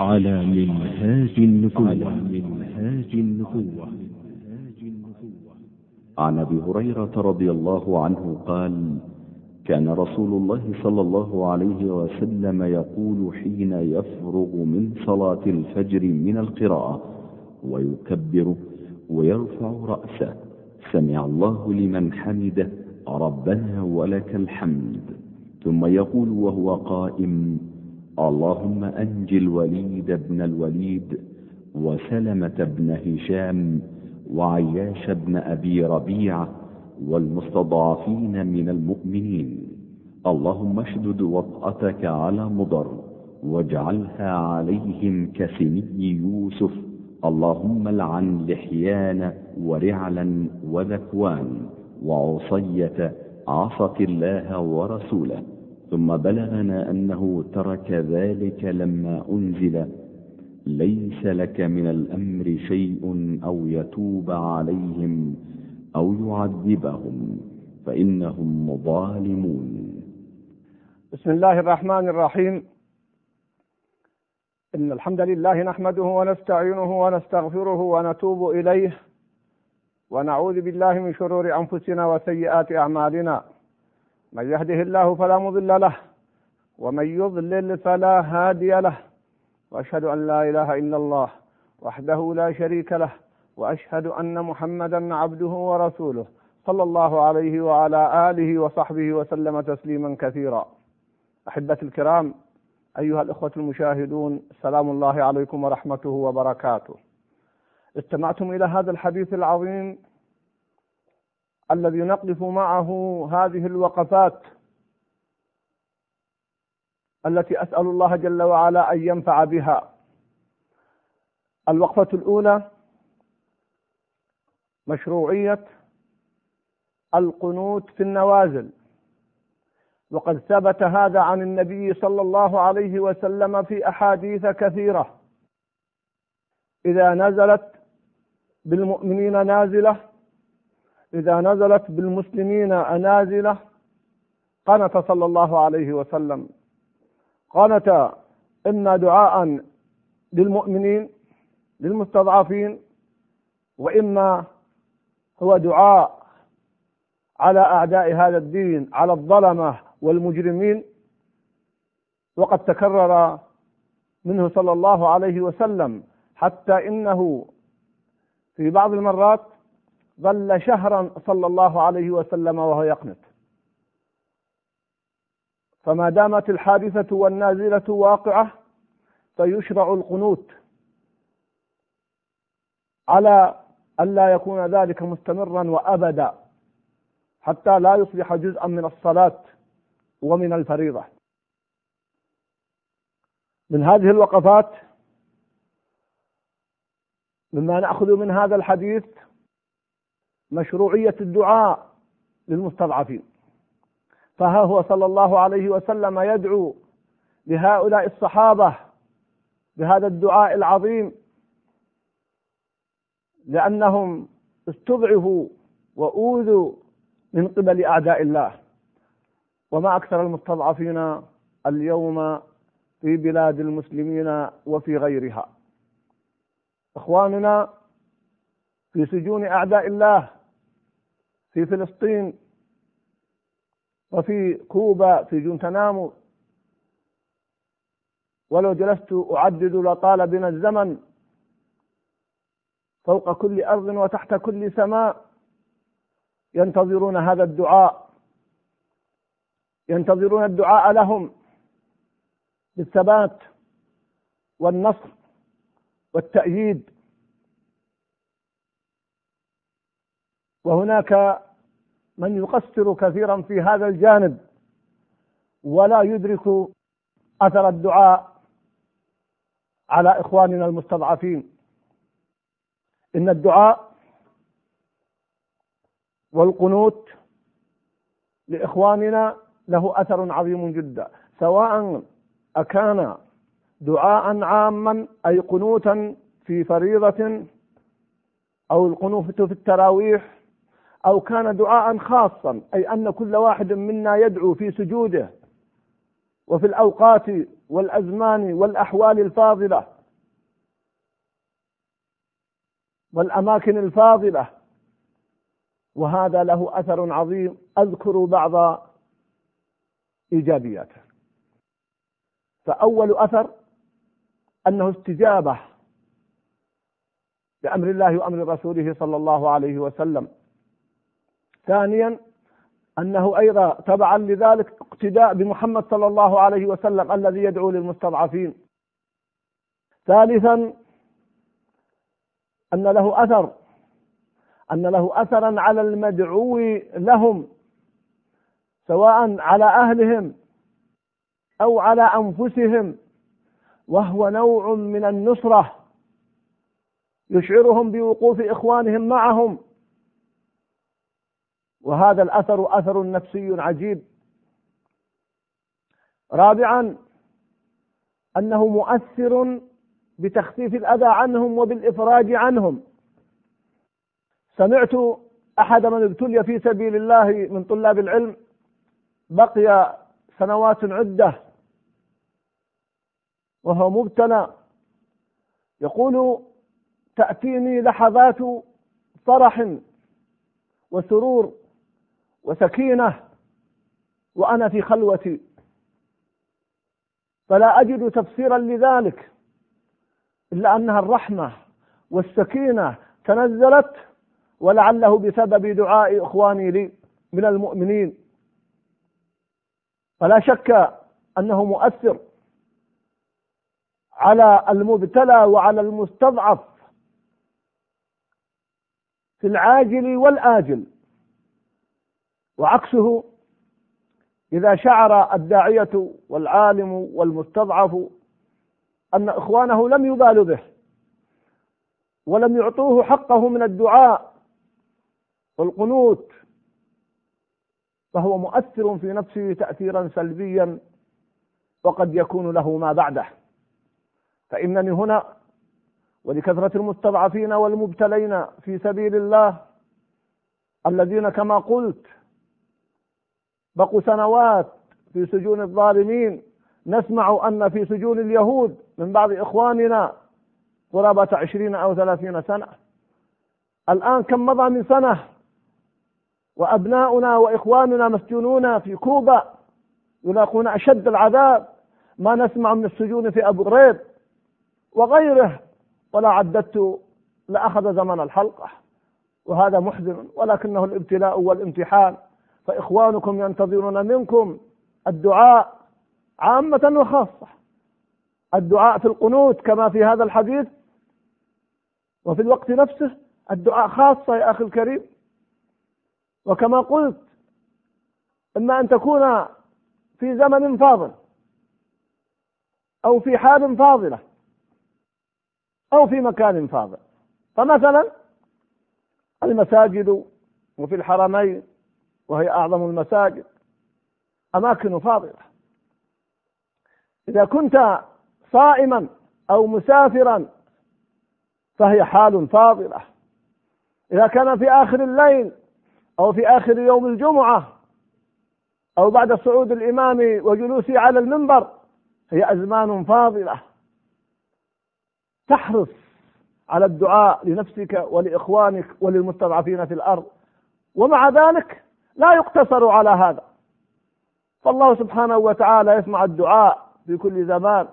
على منهاج النبوة. منهاج النبوة. عن أبي هريرة رضي الله عنه قال كان رسول الله صلى الله عليه وسلم يقول حين يفرغ من صلاة الفجر من القراءة ويكبر ويرفع رأسه سمع الله لمن حمده ربنا ولك الحمد. ثم يقول وهو قائم اللهم أنج الوليد بن الوليد وسلمة بن هشام وعياش بن أبي ربيعة والمستضعفين من المؤمنين. اللهم اشدد وطأتك على مضر واجعلها عليهم كسني يوسف. اللهم لعن لحيان ورعلا وذكوان. وعصية عصت الله ورسوله. ثم بلغنا أنه ترك ذلك لما أنزل. ليس لك من الأمر شيء أو يتوب عليهم أو يعذبهم فإنهم ظالمون بسم الله الرحمن الرحيم. إن الحمد لله نحمده ونستعينه ونستغفره ونتوب إليه ونعوذ بالله من شرور أنفسنا وسيئات أعمالنا. من يهده الله فلا مضل له ومن يضلل فلا هادي له. وأشهد أن لا إله إلا الله وحده لا شريك له وأشهد أن محمدا عبده ورسوله صلى الله عليه وعلى آله وصحبه وسلم تسليما كثيرا. احبتي الكرام أيها الإخوة المشاهدون سلام الله عليكم ورحمته وبركاته. استمعتم إلى هذا الحديث العظيم الذي نقف معه هذه الوقفات التي أسأل الله جل وعلا أن ينفع بها. الوقفة الأولى مشروعية القنوت في النوازل. وقد ثبت هذا عن النبي صلى الله عليه وسلم في أحاديث كثيرة. إذا نزلت بالمؤمنين نازلة إذا نزلت بالمسلمين نازله قنت صلى الله عليه وسلم. قنت اما دعاء للمؤمنين للمستضعفين وإما هو دعاء على أعداء هذا الدين على الظلمة والمجرمين. وقد تكرر منه صلى الله عليه وسلم حتى إنه في بعض المرات ظل شهرا صلى الله عليه وسلم وهو يقنت فما دامت الحادثة والنازلة واقعة فيشرع القنوت على ألا يكون ذلك مستمرا وأبدا حتى لا يصبح جزءا من الصلاة ومن الفريضة. من هذه الوقفات مما نأخذ من هذا الحديث مشروعية الدعاء للمستضعفين. فها هو صلى الله عليه وسلم يدعو لهؤلاء الصحابة بهذا الدعاء العظيم لأنهم استضعفوا وأوذوا من قبل أعداء الله. وما أكثر المستضعفين اليوم في بلاد المسلمين وفي غيرها. إخواننا في سجون أعداء الله في فلسطين وفي كوبا في جونتنامو ولو جلست أعدد لطال بنا الزمن فوق كل أرض وتحت كل سماء. ينتظرون هذا الدعاء. ينتظرون الدعاء لهم بالثبات والنصر والتأييد. وهناك من يقصر كثيرا في هذا الجانب ولا يدرك أثر الدعاء على إخواننا المستضعفين. إن الدعاء والقنوت لإخواننا له أثر عظيم جدا سواء أكان دعاء عاما أي قنوتا في فريضة أو القنوت في التراويح أو كان دعاء خاصا أي أن كل واحد منا يدعو في سجوده وفي الأوقات والأزمان والأحوال الفاضلة والأماكن الفاضلة. وهذا له أثر عظيم. أذكر بعض إيجابياته. فأول أثر أنه استجابة لأمر الله وأمر رسوله صلى الله عليه وسلم. ثانيا أنه أيضا تبعا لذلك اقتداء بمحمد صلى الله عليه وسلم الذي يدعو للمستضعفين. ثالثا أن له أثر أن له أثرا على المدعو لهم سواء على أهلهم أو على أنفسهم وهو نوع من النصرة يشعرهم بوقوف إخوانهم معهم. وهذا الأثر أثر نفسي عجيب. رابعا أنه مؤثر بتخفيف الأذى عنهم وبالإفراج عنهم. سمعت أحد من ابتلي في سبيل الله من طلاب العلم بقي سنوات عدة وهو مبتلى يقول تأتيني لحظات فرح وسرور وسكينة وأنا في خلوتي. فلا أجد تفسيرا لذلك إلا أنها الرحمة والسكينة تنزلت ولعله بسبب دعاء إخواني لي من المؤمنين. فلا شك أنه مؤثر على المبتلى وعلى المستضعف في العاجل والآجل. وعكسه إذا شعر الداعية والعالم والمستضعف أن إخوانه لم يبالوا به ولم يعطوه حقه من الدعاء والقنوت فهو مؤثر في نفسه تأثيرا سلبيا وقد يكون له ما بعده. فإنني هنا ولكثرة المستضعفين والمبتلين في سبيل الله الذين كما قلت بقوا سنوات في سجون الظالمين. نسمع أن في سجون اليهود من بعض إخواننا قرابة عشرين أو ثلاثين سنة. الآن كم مضى من سنة وأبناؤنا وإخواننا مسجونون في كوبا يلاقون أشد العذاب. ما نسمع من السجون في أبو غريب وغيره. ولا عددت لأخذ زمن الحلقة. وهذا محزن ولكنه الابتلاء والامتحان. فإخوانكم ينتظرون منكم الدعاء عامة وخاصة. الدعاء في القنوت كما في هذا الحديث وفي الوقت نفسه الدعاء خاصة يا أخي الكريم. وكما قلت إما أن تكون في زمن فاضل أو في حال فاضلة أو في مكان فاضل. فمثلا المساجد وفي الحرمين وهي أعظم المساجد. أماكن فاضلة. إذا كنت صائما أو مسافرا فهي حال فاضلة. إذا كان في آخر الليل أو في آخر يوم الجمعة أو بعد صعود الإمام وجلوسه على المنبر هي أزمان فاضلة. تحرص على الدعاء لنفسك ولإخوانك وللمستضعفين في الأرض. ومع ذلك لا يقتصر على هذا. فالله سبحانه وتعالى يسمع الدعاء في كل زمان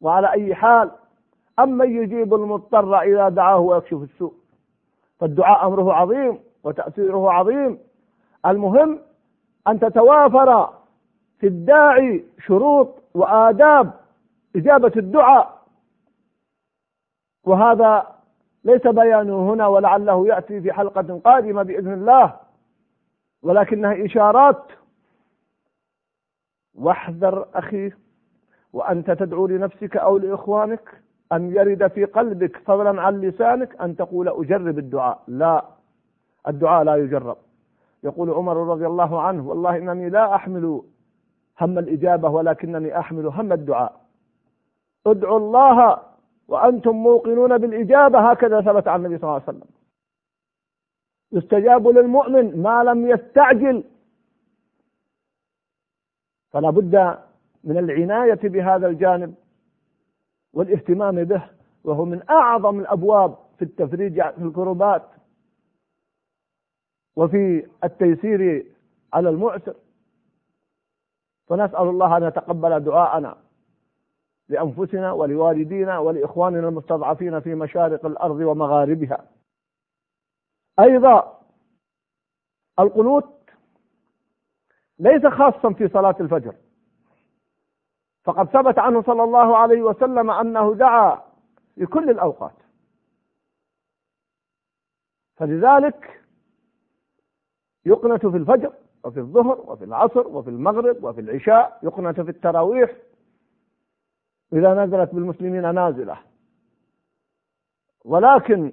وعلى أي حال. أما يجيب المضطر إذا دعاه ويكشف السوء؟ فالدعاء أمره عظيم وتأثيره عظيم. المهم أن تتوافر في الداعي شروط وآداب إجابة الدعاء. وهذا ليس بيانه هنا ولعله يأتي في حلقة قادمة بإذن الله. ولكنها إشارات. واحذر أخي وأنت تدعو لنفسك أو لإخوانك أن يرد في قلبك فضلا عن لسانك أن تقول أجرب الدعاء. لا الدعاء لا يجرب. يقول عمر رضي الله عنه والله إنني لا أحمل هم الإجابة ولكنني أحمل هم الدعاء. ادعوا الله وأنتم موقنون بالإجابة هكذا ثبت عن النبي صلى الله عليه وسلم. يستجاب للمؤمن ما لم يستعجل. فلا بد من العناية بهذا الجانب والاهتمام به وهو من أعظم الأبواب في التفريج في الكربات وفي التيسير على المعسر. فنسأل الله أن يتقبل دعاءنا لأنفسنا ولوالدينا ولإخواننا المستضعفين في مشارق الأرض ومغاربها. أيضا القنوت ليس خاصا في صلاة الفجر. فقد ثبت عنه صلى الله عليه وسلم أنه دعا في كل الأوقات. فلذلك يقنت في الفجر وفي الظهر وفي العصر وفي المغرب وفي العشاء يقنت في التراويح. إذا نزلت بالمسلمين نازلة. ولكن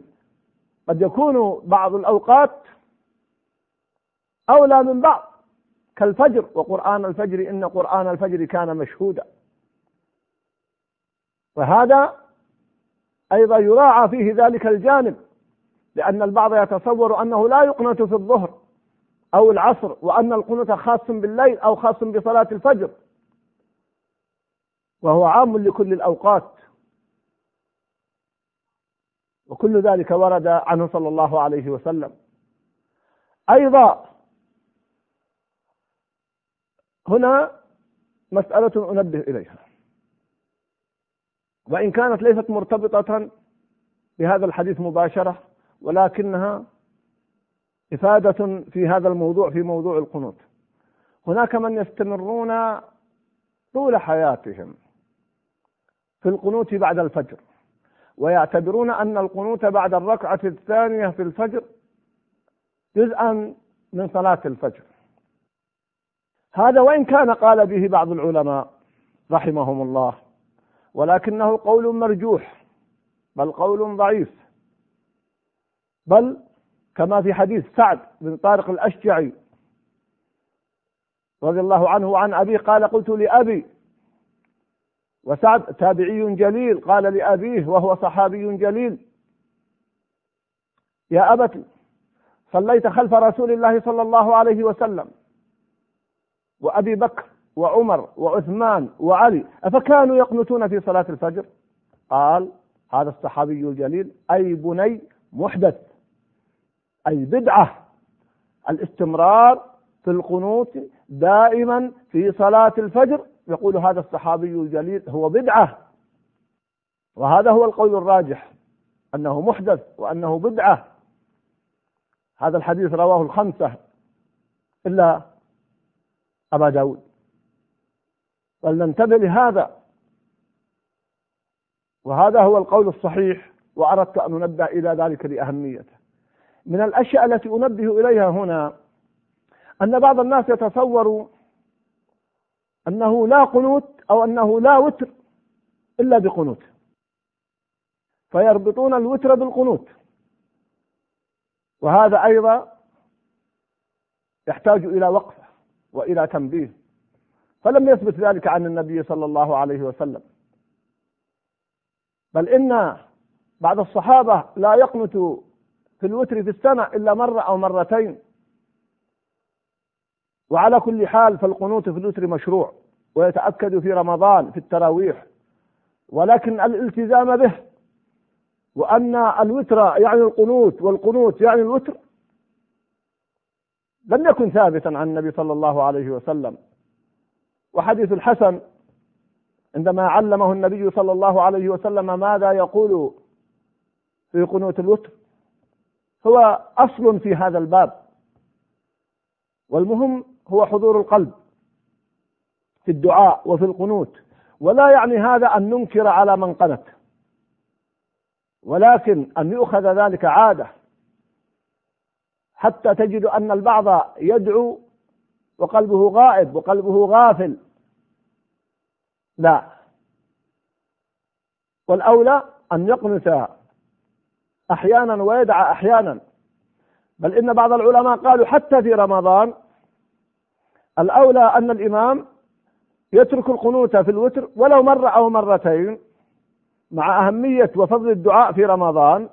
قد يكون بعض الأوقات أولى من بعض كالفجر وقرآن الفجر إن قرآن الفجر كان مشهودا. فهذا أيضا يراعى فيه ذلك الجانب لأن البعض يتصور أنه لا يقنت في الظهر أو العصر وأن القنوت خاص بالليل أو خاص بصلاة الفجر. وهو عام لكل الأوقات. وكل ذلك ورد عنه صلى الله عليه وسلم. أيضا هنا مسألة أنبه إليها. وإن كانت ليست مرتبطة بهذا الحديث مباشرة ولكنها إفادة في هذا الموضوع في موضوع القنوت. هناك من يستمرون طول حياتهم في القنوت بعد الفجر. ويعتبرون أن القنوت بعد الركعة الثانية في الفجر جزءا من صلاة الفجر. هذا وإن كان قال به بعض العلماء رحمهم الله ولكنه قول مرجوح بل قول ضعيف. بل كما في حديث سعد بن طارق الأشجعي رضي الله عنه وعن أبيه قال قلت لأبي وسعد تابعي جليل قال لأبيه وهو صحابي جليل. يا أبت صليت خلف رسول الله صلى الله عليه وسلم وأبي بكر وعمر وعثمان وعلي. أفكانوا يقنتون في صلاة الفجر؟ قال هذا الصحابي الجليل أي بني محدث أي بدعة. الاستمرار في القنوت دائما في صلاة الفجر يقول هذا الصحابي الجليل هو بدعة. وهذا هو القول الراجح أنه محدث وأنه بدعة. هذا الحديث رواه الخمسة إلا أبا داود. فلننتبه لهذا. وهذا هو القول الصحيح وأردت أن أنبه إلى ذلك لأهميته. من الأشياء التي أنبه إليها هنا أن بعض الناس يتصور أنه لا قنوت أو أنه لا وتر إلا بقنوت. فيربطون الوتر بالقنوت. وهذا أيضا يحتاج إلى وقفة وإلى تنبيه. فلم يثبت ذلك عن النبي صلى الله عليه وسلم. بل إن بعض الصحابة لا يقنت في الوتر في السنة إلا مرة أو مرتين. وعلى كل حال فالقنوت في الوتر مشروع ويتأكد في رمضان في التراويح ولكن الالتزام به وأن الوتر يعني القنوت والقنوت يعني الوتر لم يكن ثابتا عن النبي صلى الله عليه وسلم. وحديث الحسن عندما علمه النبي صلى الله عليه وسلم ماذا يقول في قنوت الوتر هو أصل في هذا الباب. والمهم هو حضور القلب في الدعاء وفي القنوت. ولا يعني هذا أن ننكر على من قنت ولكن أن يؤخذ ذلك عادة. حتى تجد أن البعض يدعو وقلبه غائب وقلبه غافل. لا. والأولى أن يقنت أحيانا ويدعى أحيانا. بل إن بعض العلماء قالوا حتى في رمضان الأولى أن الإمام يترك القنوت في الوتر ولو مرة أو مرتين مع أهمية وفضل الدعاء في رمضان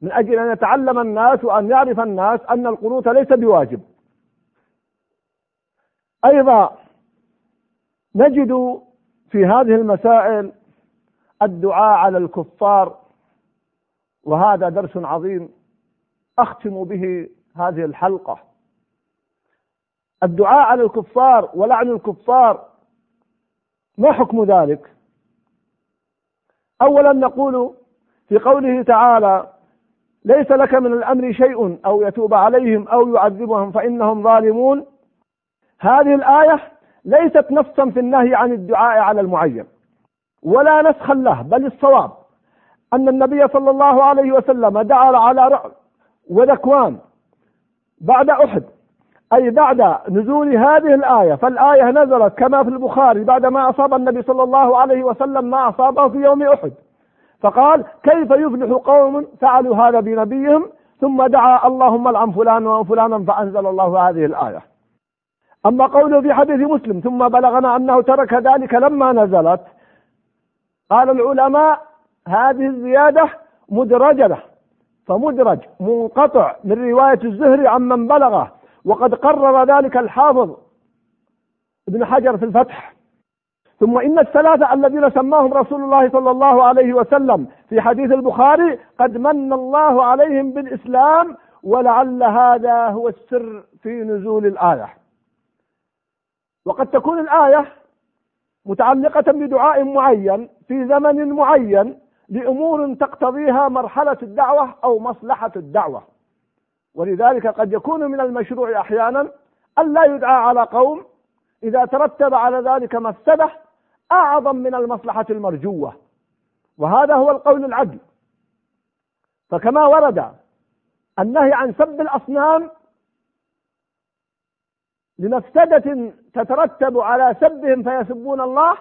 من أجل أن يتعلم الناس وأن يعرف الناس أن القنوت ليس بواجب. أيضا نجد في هذه المسائل الدعاء على الكفار وهذا درس عظيم أختم به هذه الحلقة. الدعاء على الكفار ولعن الكفار ما حكم ذلك؟ اولا نقول في قوله تعالى ليس لك من الأمر شيء أو يتوب عليهم أو يعذبهم فإنهم ظالمون. هذه الآية ليست نصا في النهي عن الدعاء على المعين ولا نسخا له بل الصواب أن النبي صلى الله عليه وسلم دعا على وذكوان بعد أحد. أي بعد نزول هذه الآية فالآية نزلت كما في البخاري بعد ما أصاب النبي صلى الله عليه وسلم ما أصابه في يوم أحد. فقال كيف يفلح قوم فعلوا هذا بنبيهم؟ ثم دعا اللهم العن فلان وفلانا فأنزل الله هذه الآية. أما قوله في حديث مسلم ثم بلغنا أنه ترك ذلك لما نزلت قال العلماء هذه الزيادة مدرجة فمدرج منقطع من رواية الزهري عمن بلغه. وقد قرر ذلك الحافظ ابن حجر في الفتح. ثم إن الثلاثة الذين سماهم رسول الله صلى الله عليه وسلم في حديث البخاري قد من الله عليهم بالإسلام ولعل هذا هو السر في نزول الآية. وقد تكون الآية متعلقة بدعاء معين في زمن معين لأمور تقتضيها مرحلة الدعوة أو مصلحة الدعوة. ولذلك قد يكون من المشروع أحيانا أن لا يدعى على قوم إذا ترتب على ذلك مفسدة أعظم من المصلحة المرجوة. وهذا هو القول العدل. فكما ورد النهي عن سب الأصنام لمفسدة تترتب على سبهم فيسبون الله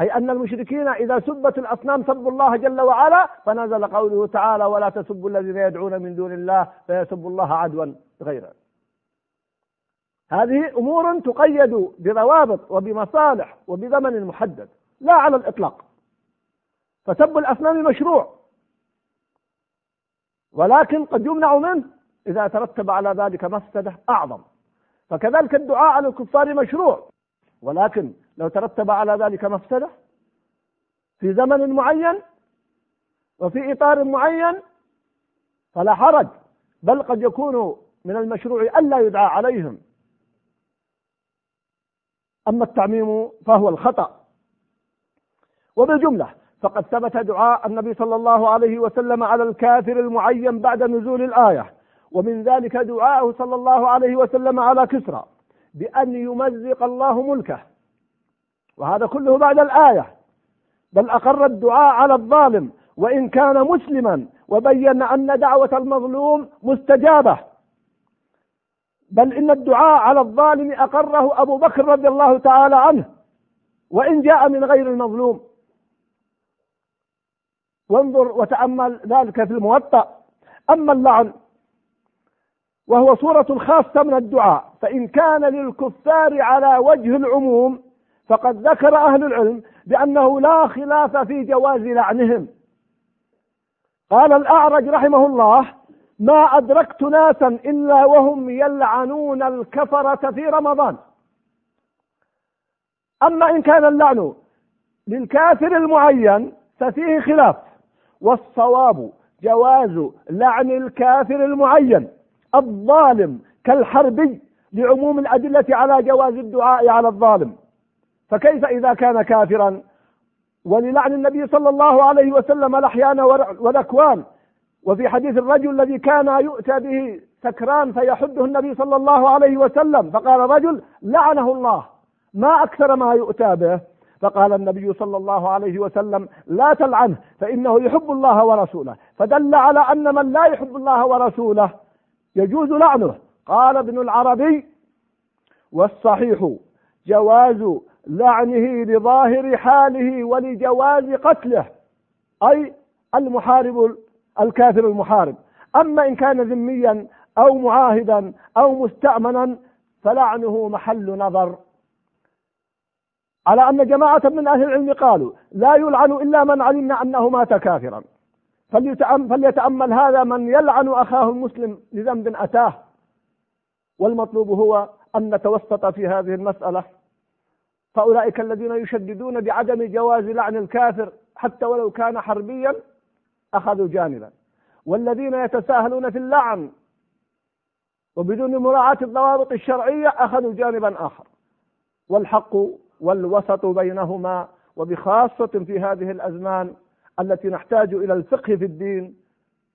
أي أن المشركين إذا سبت الأصنام سبوا الله جل وعلا فنزل قوله تعالى ولا تسبوا الذين يدعون من دون الله فيسبوا الله عدوا غيره. هذه أمور تقيد بروابط وبمصالح وبزمن محدد لا على الإطلاق. فسب الأصنام مشروع. ولكن قد يمنع منه إذا ترتب على ذلك مفسدة أعظم. فكذلك الدعاء على الكفار مشروع. ولكن لو ترتب على ذلك مفسدة في زمن معين وفي إطار معين فلا حرج بل قد يكون من المشروع ألا يدعى عليهم. أما التعميم فهو الخطأ. وبالجملة فقد ثبت دعاء النبي صلى الله عليه وسلم على الكافر المعين بعد نزول الآية ومن ذلك دعاءه صلى الله عليه وسلم على كسرى. بأن يمزق الله ملكه. وهذا كله بعد الآية. بل أقر الدعاء على الظالم وإن كان مسلما وبين أن دعوة المظلوم مستجابة. بل إن الدعاء على الظالم أقره أبو بكر رضي الله تعالى عنه. وإن جاء من غير المظلوم. وانظر وتأمل ذلك في الموطأ. أما اللعن وهو صورة خاصة من الدعاء. فإن كان للكفار على وجه العموم فقد ذكر أهل العلم بأنه لا خلاف في جواز لعنهم. قال الأعرج رحمه الله ما أدركت ناسا إلا وهم يلعنون الكفرة في رمضان. أما إن كان اللعن للكافر المعين ففيه خلاف. والصواب جواز لعن الكافر المعين. الظالم كالحربي لعموم الأدلة على جواز الدعاء على الظالم. فكيف إذا كان كافرا؟ وللعن النبي صلى الله عليه وسلم الأحيان والأكوان. وفي حديث الرجل الذي كان يؤتى به سكران فيحده النبي صلى الله عليه وسلم فقال رجل لعنه الله ما أكثر ما يؤتى به. فقال النبي صلى الله عليه وسلم لا تلعنه فإنه يحب الله ورسوله. فدل على أن من لا يحب الله ورسوله يجوز لعنه. قال ابن العربي والصحيح جواز لعنه لظاهر حاله ولجواز قتله أي المحارب الكافر المحارب. أما إن كان ذميا أو معاهدا أو مستأمنا فلعنه محل نظر. على أن جماعة من أهل العلم قالوا لا يلعن إلا من علمنا أنه مات كافرا. فليتأمل هذا من يلعن أخاه المسلم لذنب أتاه. والمطلوب هو أن نتوسط في هذه المسألة. فأولئك الذين يشددون بعدم جواز لعن الكافر حتى ولو كان حربيا أخذوا جانبا. والذين يتساهلون في اللعن وبدون مراعاة الضوابط الشرعية أخذوا جانبا آخر. والحق والوسط بينهما وبخاصة في هذه الأزمان التي نحتاج إلى الفقه في الدين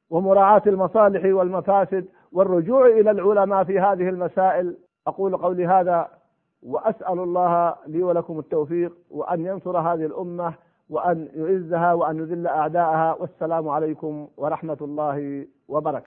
ومراعاة المصالح والمفاسد والرجوع إلى العلماء في هذه المسائل. أقول قولي هذا وأسأل الله لي ولكم التوفيق وأن ينصر هذه الأمة وأن يعزها وأن يذل أعداءها. والسلام عليكم ورحمة الله وبركاته.